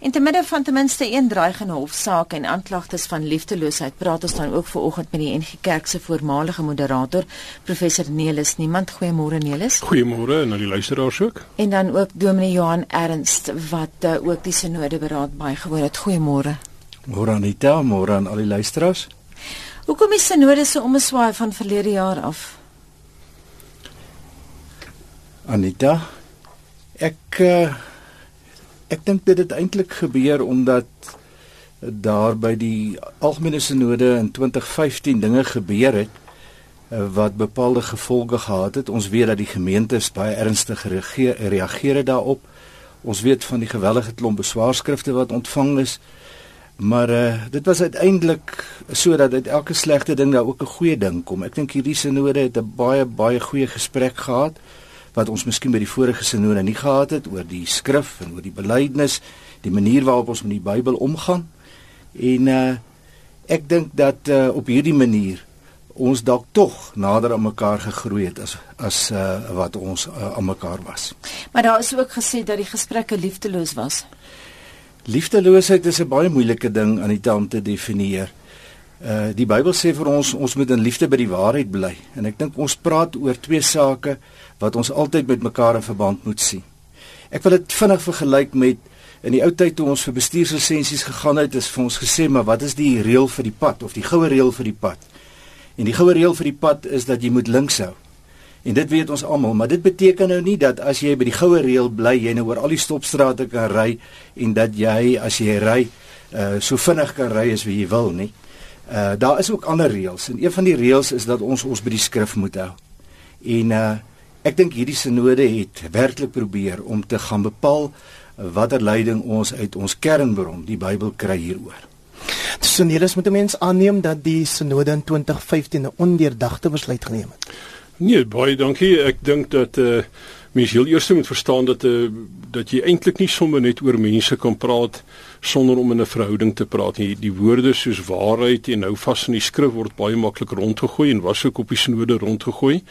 In te midde van ten minste een dreigende hofsaak en aanklagtes van liefdeloosheid, praat ons dan ook vanoggend met die NG Kerk se voormalige moderator, professor Nelis Niemand. Goeiemôre Nelis. Goeiemôre aan die luisteraars ook. En dan ook Dominee Johan Ernst wat uh, ook die sinode beraad bygewoon het. Goeiemôre. Môre Anita, môre aan al die luisteraars. Hoekom is sinode so omswaai van verlede jaar af? Anita, ek uh, ek dink dit het eintlik gebeur omdat daar by die algemene sinode in 2015 dinge gebeur het uh, wat bepaalde gevolge gehad het. Ons weet dat die gemeentes baie ernstig gereageer reageer het daarop. Ons weet van die gewellige klomp beswaarskrifte wat ontvang is. Maar uh, dit was uiteindelik sodat uit elke slegte ding daar ook 'n goeie ding kom. Ek dink hierdie sinode het 'n baie baie goeie gesprek gehad wat ons miskien by die vorige sinode nie gehad het oor die skrif en oor die belydenis, die manier waarop ons met die Bybel omgaan. En uh ek dink dat uh op hierdie manier ons dalk tog nader aan mekaar gegroei het as as uh wat ons uh, aan mekaar was. Maar daar is ook gesê dat die gesprekke liefdeloos was. Liefdeloosheid is 'n baie moeilike ding aan die taam te definieer. Uh die Bybel sê vir ons ons moet in liefde by die waarheid bly en ek dink ons praat oor twee sake wat ons altyd met mekaar in verband moet sien. Ek wil dit vinnig vergelyk met in die ou tyd toe ons vir bestuurslisensies gegaan het, is vir ons gesê maar wat is die reël vir die pad of die goue reël vir die pad? En die goue reël vir die pad is dat jy moet links hou. En dit weet ons almal, maar dit beteken nou nie dat as jy by die goue reël bly, jy nou oor al die stopstrate kan ry en dat jy as jy ry uh so vinnig kan ry as wie jy wil nie. Uh daar is ook ander reëls en een van die reëls is dat ons ons by die skrif moet hou. En uh ek dink hierdie sinode het werklik probeer om te gaan bepaal watter leiding ons uit ons kernbron, die Bybel kry hieroor. Sinelis moet mense aanneem dat die sinode in 2015 'n ondeurdagte besluit geneem het. Nee, baie dankie. Ek dink dat eh uh, mens heel eers moet verstaan dat eh uh, dat jy eintlik nie sommer net oor mense kan praat sonder om in 'n verhouding te praat nie. Die woorde soos waarheid en nou vas in die skrif word baie maklik rondgegooi en was ook op die sinode rondgegooi.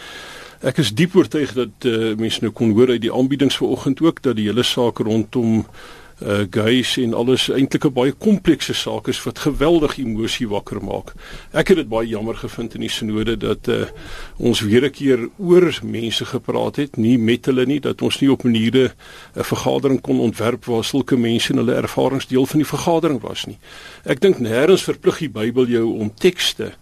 Ek is diep oortuig dat uh, mense nou kon hoor uit die aanbiedings vanoggend ook dat die hele saak rondom uh gays en alles eintlik 'n baie komplekse saak is wat geweldig emosie wakker maak. Ek het dit baie jammer gevind in die sinode dat uh ons weer 'n keer oor mense gepraat het, nie met hulle nie, dat ons nie op maniere 'n vergadering kon ontwerp waar sulke mense en hulle ervarings deel van die vergadering was nie. Ek dink nêrens verplig die Bybel jou om tekste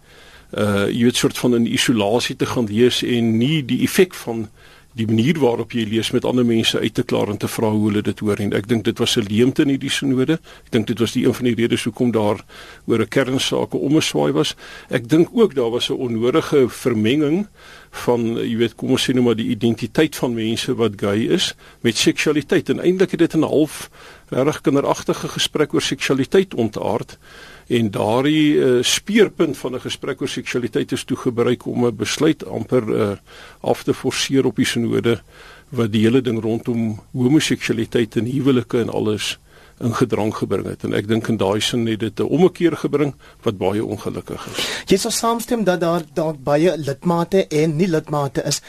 uh jy weet soort van in isolasie te gaan lees en nie die effek van die manier waarop jy lees met ander mense uit te klaar en te vra hoe hulle dit hoor en ek dink dit was 'n leemte in hierdie sinode. Ek dink dit was die een van die redes hoekom daar oor 'n kernsaak omgeswaai was. Ek dink ook daar was 'n onnodige vermenging van jy weet kom ons sê nou maar die identiteit van mense wat gay is met seksualiteit en eintlik het dit 'n half reg kinderagtige gesprek oor seksualiteit ontaard en daardie uh, speerpunt van 'n gesprek oor seksualiteit is toe gebruik om 'n besluit amper uh, af te forceer op die sinode wat die hele ding rondom homoseksualiteit en huwelike en alles in gedrang gebring het en ek dink in daai sin het dit 'n ommekeer gebring wat baie ongelukkig is. Jy sal saamstem dat daar dalk baie lidmate en nie lidmate is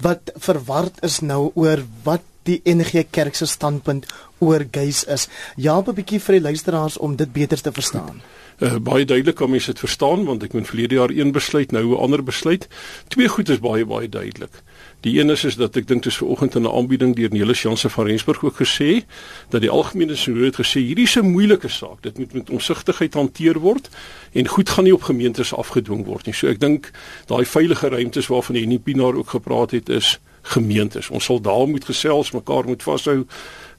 wat verward is nou oor wat die NG Kerk se standpunt oor gays is. Ja, 'n bietjie vir die luisteraars om dit beter te verstaan. Goed uh, baie duidelik om mense dit verstaan want ek moet verlede jaar een besluit nou 'n ander besluit. Twee goed is baie baie duidelik. Die een is is dat ek dink dit is ver oggend in 'n aanbieding deur Nelis Jansen van Rensburg ook gesê dat die algemene sinode het gesê hierdie is 'n moeilike saak. Dit moet met omsigtigheid hanteer word en goed gaan nie op gemeentes afgedwing word nie. So ek dink daai veilige ruimtes waarvan die Nipinaar ook gepraat het is gemeentes. Ons sal daar moet gesels, mekaar moet vashou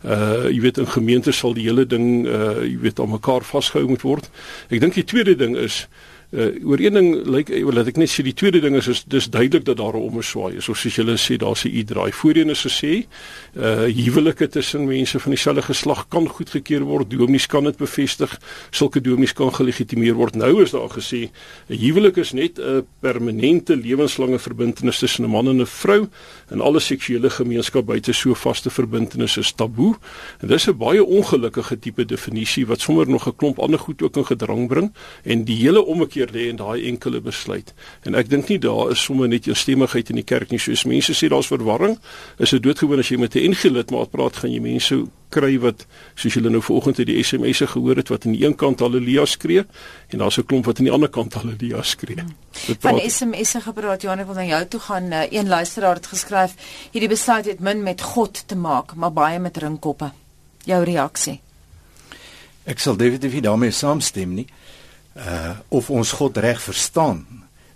uh jy weet in gemeentes sal die hele ding uh jy weet aan mekaar vasgehou moet word. Ek dink die tweede ding is uh oor een ding lyk like, laat ek net sê die tweede ding is is dis duidelik dat daar 'n omswaai is of soos julle sê daar's 'n u-draai. Voorheen is gesê uh huwelike tussen mense van dieselfde geslag kan goedgekeur word dominees kan dit bevestig sulke dominees kan gelegitimeer word. Nou is daar gesê 'n huwelik is net 'n permanente lewenslange verbintenis tussen 'n man en 'n vrou en alle seksuele gemeenskap buite so vaste verbintenis is taboe. En dis 'n baie ongelukkige tipe definisie wat sommer nog 'n klomp ander goed ook in gedrang bring en die hele ommekeer terugkeer lê in daai enkele besluit. En ek dink nie daar is sommer net eensstemmigheid in die kerk nie. Soos mense sê daar's verwarring. Is dit doodgewoon as jy met 'n NG lidmaat praat, gaan jy mense kry wat soos julle nou vanoggend uit die SMS'e gehoor het wat aan die een kant haleluja skree en daar's 'n klomp wat aan die ander kant haleluja skree. Dit van SMS'e gepraat, Johan, ek wil na jou toe gaan. Uh, een luisteraar het geskryf: "Hierdie besluit het min met God te maak, maar baie met ringkoppe." Jou reaksie? Ek sal definitief nie daarmee saamstem nie. Uh of ons God reg verstaan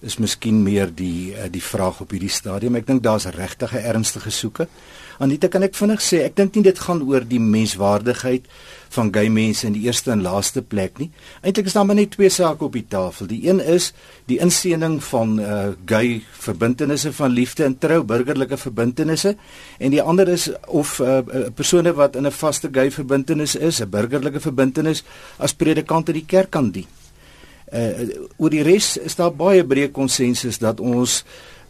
is miskien meer die uh, die vraag op hierdie stadium. Ek dink daar's regtig 'n ernstige soeke. Anita, kan ek vinnig sê, ek dink nie dit gaan oor die menswaardigheid van gay mense in die eerste en laaste plek nie. Eintlik is daar maar net twee sake op die tafel. Die een is die inseening van uh gay verbintenisse van liefde en trou, burgerlike verbintenisse, en die ander is of 'n uh, persone wat in 'n vaste gay verbintenis is, 'n burgerlike verbintenis as predikant in die kerk kan dien. Uh oor die res is daar baie breë konsensus dat ons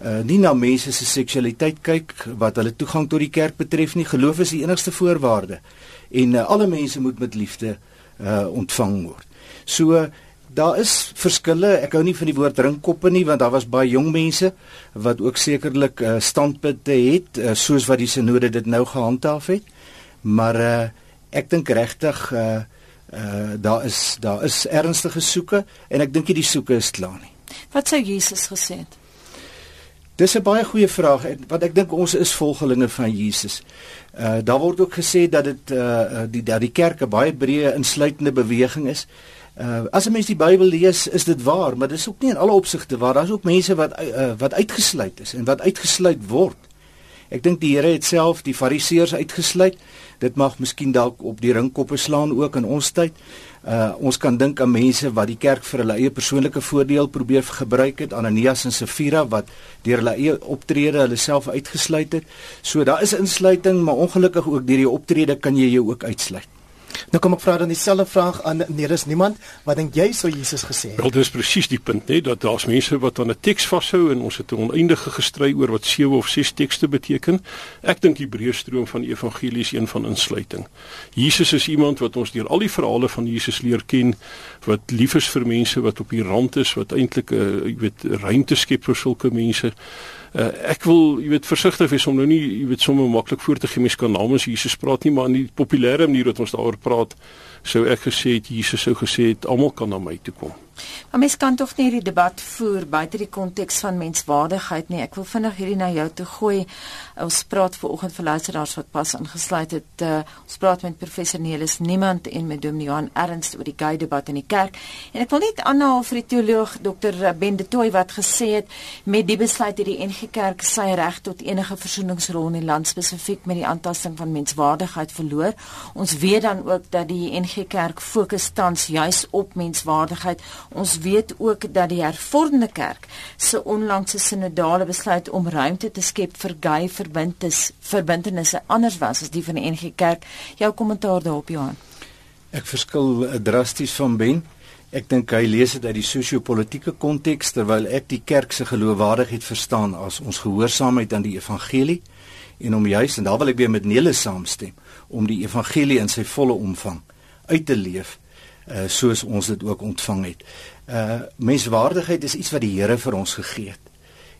uh nie na mense se seksualiteit kyk wat hulle toegang tot die kerk betref nie. Geloof is die enigste voorwaarde en uh, alle mense moet met liefde uh ontvang word. So uh, daar is verskille. Ek hou nie van die woord ringkoppe nie want daar was baie jong mense wat ook sekerlik uh standpunte het uh, soos wat die sinode dit nou gehandhaaf het. Maar uh ek dink regtig uh uh daar is daar is ernstige soeke en ek dink nie die soeke is klaar nie. Wat sou Jesus gesê het? Dis 'n baie goeie vraag en wat ek dink ons is volgelinge van Jesus. Uh daar word ook gesê dat dit uh die dat die kerk 'n baie breë insluitende beweging is. Uh as 'n mens die Bybel lees, is dit waar, maar dis ook nie in alle opsigte waar. Daar's ook mense wat uh, wat uitgesluit is en wat uitgesluit word. Ek dink die Here het self die Fariseërs uitgesluit. Dit mag miskien dalk op die ringkoppe slaan ook in ons tyd. Uh ons kan dink aan mense wat die kerk vir hulle eie persoonlike voordeel probeer gebruik het, Ananias en Safira wat deur hulle eie optrede hulle self uitgesluit het. So daar is insluiting, maar ongelukkig ook deur die optrede kan jy jou ook uitsluit. Nou kom ek vra dan dieselfde vraag aan Neres niemand wat dink jy sou Jesus gesê het? Wel dis presies die punt nê dat daar's mense wat aan 'n teks vashou en ons het 'n oneindige gestry oor wat 7 of 6 tekste beteken. Ek dink die breë stroom van die evangelie is een van insluiting. Jesus is iemand wat ons deur al die verhale van Jesus leer ken wat lief is vir mense wat op die rand is wat eintlik 'n uh, jy weet ruimte skep vir sulke mense. Uh, ek wil, jy weet, versigtig wees om nou nie, jy weet, sommer maklik voor te gee mens kan namens Jesus praat nie, maar in die populêre manier wat ons daaroor praat, sou ek gesê het Jesus sou gesê het almal kan na my toe kom. Maar mens kan tog nie hierdie debat voer buite die konteks van menswaardigheid nie. Ek wil vinnig hierdie na jou toe gooi. Ons praat ver oggend vir luisteraars wat pas ingesluit het. Uh, ons praat met professor Nelis Niemand en met Dominee Johan Ernst oor die gay debat in die kerk. En ek wil net aanhaal vir die teoloog Dr. Ben de Tooy wat gesê het met die besluit hierdie NG Kerk sy reg tot enige versoeningsrol in die land spesifiek met die aantasting van menswaardigheid verloor. Ons weet dan ook dat die NG Kerk fokus tans juis op menswaardigheid Ons weet ook dat die hervormde kerk se onlangse sinodale besluit om ruimte te skep vir gay verbintenis verbintenisse anders was as die van die NG Kerk. Jou kommentaar daarop Johan. Ek verskil eh, drasties van Ben. Ek dink hy lees dit uit die sosio-politiese konteks terwyl ek die kerk se geloofwaardigheid verstaan as ons gehoorsaamheid aan die evangelie en om juis en daar wil ek weer met Nele saamstem om die evangelie in sy volle omvang uit te leef uh, soos ons dit ook ontvang het. Uh menswaardigheid is iets wat die Here vir ons gegee het.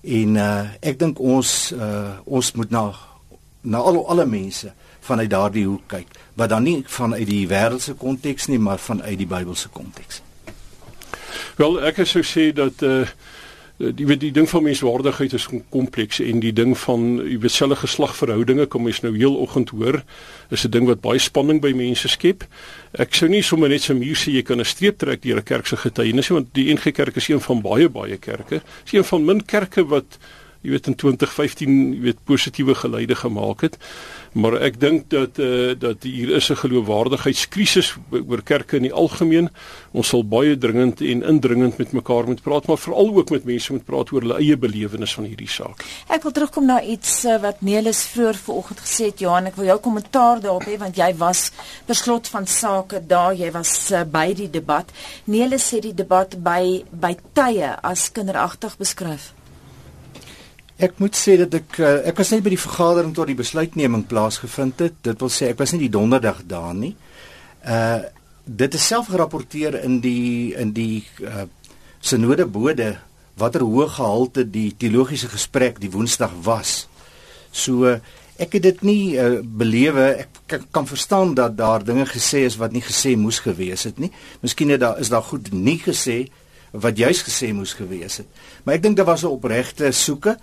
En uh ek dink ons uh ons moet na na al alle mense vanuit daardie hoek kyk, wat dan nie vanuit die wêreldse konteks nie, maar vanuit die Bybelse konteks. Wel, ek sou sê dat uh Eh, die weet die ding van menswaardigheid is kompleks en die ding van jy weet selfe geslagverhoudinge kom ons nou heel oggend hoor is 'n ding wat baie spanning by mense skep. Ek sou nie sommer net so muur sê jy kan 'n streep trek deur 'n kerk se getuienis want die NG Kerk is een van baie baie kerke. Is een van min kerke wat jy weet in 2015 jy weet positiewe geluide gemaak het maar ek dink dat eh uh, dat hier is 'n geloofwaardigheidskrisis oor kerke in die algemeen. Ons sal baie dringend en indringend met mekaar moet praat, maar veral ook met mense moet praat oor hulle eie belewenis van hierdie saak. Ek wil terugkom na iets uh, wat Nelis vroeër vanoggend gesê het, Johan, ek wil jou kommentaar daarop hê want jy was beslot van sake daar, jy was uh, by die debat. Nelis sê die debat by by tye as kinderagtig beskryf. Ek moet sê dat ek eh, ek was net by die vergadering tot die besluitneming plaasgevind het. Dit wil sê ek was nie die donderdag daar nie. Uh dit is self gerapporteer in die in die uh sinodebode watter hoë gehalte die teologiese gesprek die Woensdag was. So ek het dit nie uh, belewe ek kan, kan verstaan dat daar dinge gesê is wat nie gesê moes gewees het nie. Miskien het daar is daar goed nie gesê wat juis gesê moes gewees het. Maar ek dink daar was 'n opregte soeke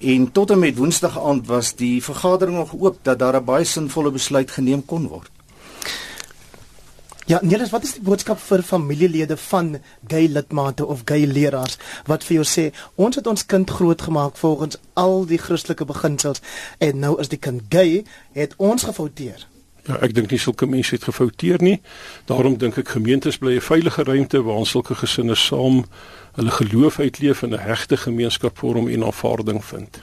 en tot en met Woensdag aand was die vergadering nog oop dat daar 'n baie sinvolle besluit geneem kon word. Ja, Niels, wat is die boodskap vir familielede van gay lidmate of gay leraars wat vir jou sê ons het ons kind grootgemaak volgens al die Christelike beginsels en nou is die kind gay, het ons gefouteer. Ja, ek dink nie sulke mense het gefouteer nie. Daarom dink ek gemeentes bly 'n veilige ruimte waar ons sulke gesinne saam hulle geloof uitleef en 'n hegte gemeenskap vorm en aanvaarding vind.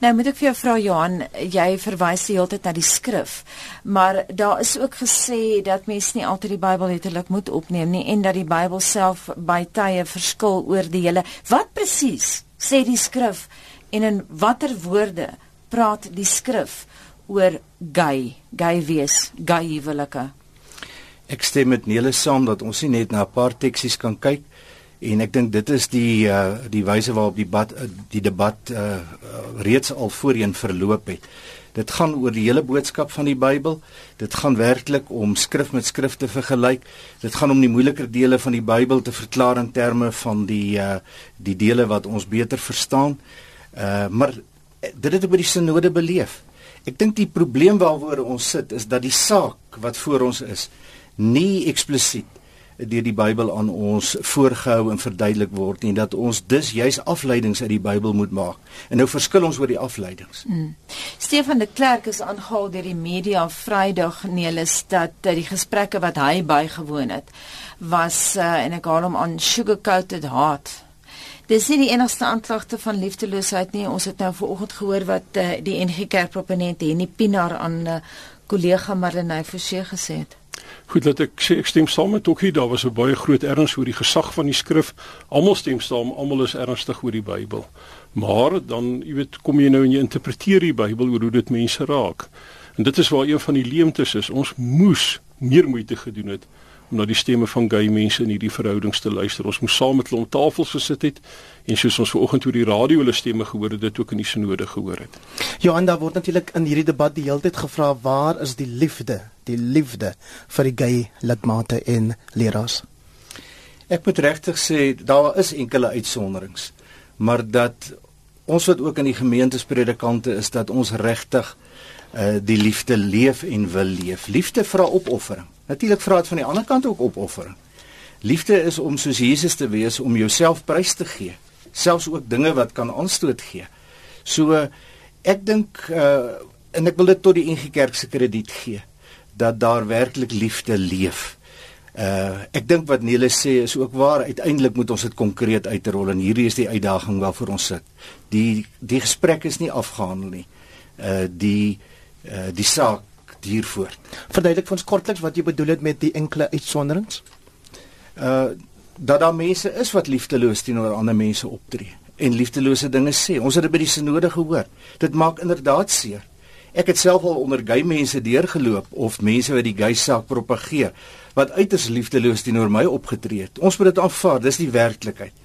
Nou moet ek vir jou vra Johan, jy verwys die hele tyd na die skrif, maar daar is ook gesê dat mense nie altyd die Bybel letterlik moet opneem nie en dat die Bybel self by tye verskil oor die hele. Wat presies sê die skrif en in watter woorde praat die skrif oor gay, gay wees, gay huwelike? Ek stem met Nele saam dat ons nie net na 'n paar teksies kan kyk en ek dink dit is die uh, die wyse waarop die debat uh, die debat uh, reeds al voorheen verloop het. Dit gaan oor die hele boodskap van die Bybel. Dit gaan werklik om skrif met skrif te vergelyk. Dit gaan om die moeiliker dele van die Bybel te verklaar in terme van die uh, die dele wat ons beter verstaan. Uh, maar dit het op die sinode beleef. Ek dink die probleem waaroor ons sit is dat die saak wat voor ons is nie eksplisiet deur die Bybel aan ons voorgehou en verduidelik word nie dat ons dus juis afleidings uit die Bybel moet maak. En nou verskil ons oor die afleidings. Mm. Stefan de Klerk is aangehaal deur die media Vrydag neelis dat uh, die gesprekke wat hy bygewoon het was uh, en ek haal hom aan sugar-coated heart. Dis nie die enigste aanklagte van liefdeloosheid nie. Ons het nou vanoggend gehoor wat uh, die NG Kerk proponent Henny Pinaar aan 'n uh, kollega Marlenae Forsie gesê het. Goed dat ek sê ek stem saam met Okkie, daar was 'n baie groot erns oor die gesag van die skrif. Almal stem saam, almal is ernstig oor die Bybel. Maar dan, jy weet, kom jy nou en jy interpreteer die Bybel oor hoe dit mense raak. En dit is waar een van die leemtes is. Ons moes meer moeite gedoen het om na die stemme van gay mense in hierdie verhoudings te luister. Ons moes saam met hulle om tafels gesit het en soos ons vanoggend oor die radio hulle stemme gehoor het, dit ook in die sinode gehoor het. Johan, daar word natuurlik in hierdie debat die hele tyd gevra waar is die liefde? die liefde vir die gay lidmate en leraars. Ek moet regtig sê daar is enkele uitsonderings, maar dat ons wat ook in die gemeentespredikante is dat ons regtig uh die liefde leef en wil leef. Liefde vra opoffering. Natuurlik vra dit van die ander kant ook opoffering. Liefde is om soos Jesus te wees om jouself prys te gee, selfs ook dinge wat kan aanstoot gee. So ek dink uh en ek wil dit tot die NG Kerk se krediet gee dat daar werklik liefde leef. Uh ek dink wat Nele sê is ook waar. Uiteindelik moet ons dit konkreet uitrol en hierdie is die uitdaging waarvoor ons sit. Die die gesprek is nie afgehandel nie. Uh die uh die saak duur voort. Verduidelik vir ons kortliks wat jy bedoel het met die enkele uitsonderings? Uh dat daar mense is wat liefdeloos teenoor ander mense optree en liefdelose dinge sê. Ons het dit by die sinode gehoor. Dit maak inderdaad seer. Ek het self al onder gay mense deurgeloop of mense wat die gay saak propageer wat uiters liefdeloos teenoor my opgetree het. Ons moet dit aanvaar, dis die werklikheid.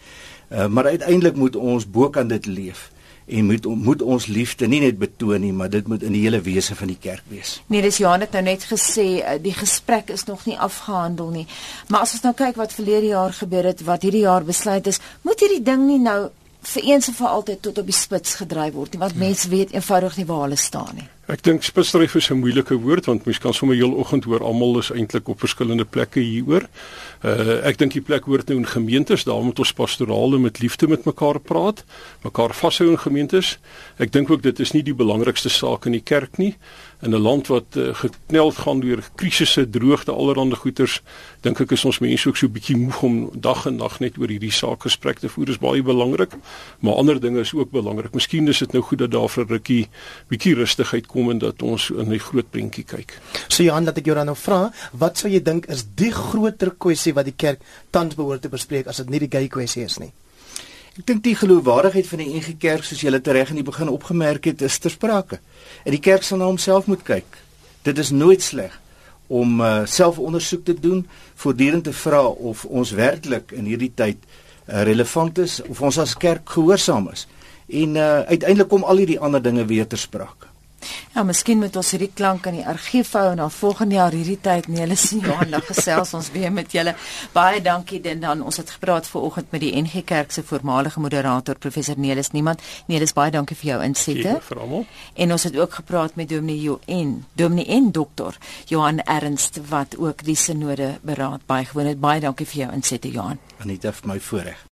Uh, maar uiteindelik moet ons bokant dit leef en moet moet ons liefde nie net betoon nie, maar dit moet in die hele wese van die kerk wees. Nee, dis Johan het nou net gesê eh, die gesprek is nog nie afgehandel nie. Maar as ons nou kyk wat verlede jaar gebeur het, wat hierdie jaar besluit is, moet hierdie ding nie nou vir eens en vir altyd tot op die spits gedryf word nie want ja. mense weet eenvoudig nie waar hulle staan nie. Ek dink spitsdryf is 'n moeilike woord want mens kan sommer heel oggend hoor almal is eintlik op verskillende plekke hieroor. Uh ek dink die plek hoort nou in gemeentes, daar moet ons pastorale met liefde met mekaar praat, mekaar vashou in gemeentes. Ek dink ook dit is nie die belangrikste saak in die kerk nie in 'n land wat uh, gekneld gaan deur krisisse, droogte, allerlei goeters, dink ek is ons mense ook so 'n bietjie moeg om dag en nag net oor hierdie saak gesprek te voer. Dit is baie belangrik, maar ander dinge is ook belangrik. Miskien is dit nou goed dat daar vir 'n rukkie bietjie rustigheid kom en dat ons in die groot prentjie kyk. So Johan, dat ek jou dan nou vra, wat sou jy dink is die groter kwessie wat die kerk tans behoort te bespreek as dit nie die gay kwessie is nie? Ek dink die geloofwaardigheid van die NG Kerk soos julle tereg in die begin opgemerk het, is ter sprake. En die kerk sal na homself moet kyk. Dit is nooit sleg om uh, selfondersoek te doen, voortdurend te vra of ons werklik in hierdie tyd uh, relevant is of ons as kerk gehoorsaam is. En uh, uiteindelik kom al hierdie ander dinge weer ter sprake. Ja, miskien moet ons hierdie klank in die argief hou en dan volgende jaar hierdie tyd nee, hulle sien Johan dan gesels ons weer met julle. Baie dankie dan dan ons het gepraat vanoggend met die NG Kerk se voormalige moderator professor Nelis Niemand. Nelis baie dankie vir jou insette. En ons het ook gepraat met Dominee Joen, Dominee en dokter Johan Ernst wat ook die sinode beraad baie gewoon het. Baie dankie vir jou insette Johan. Anita vir my voorreg.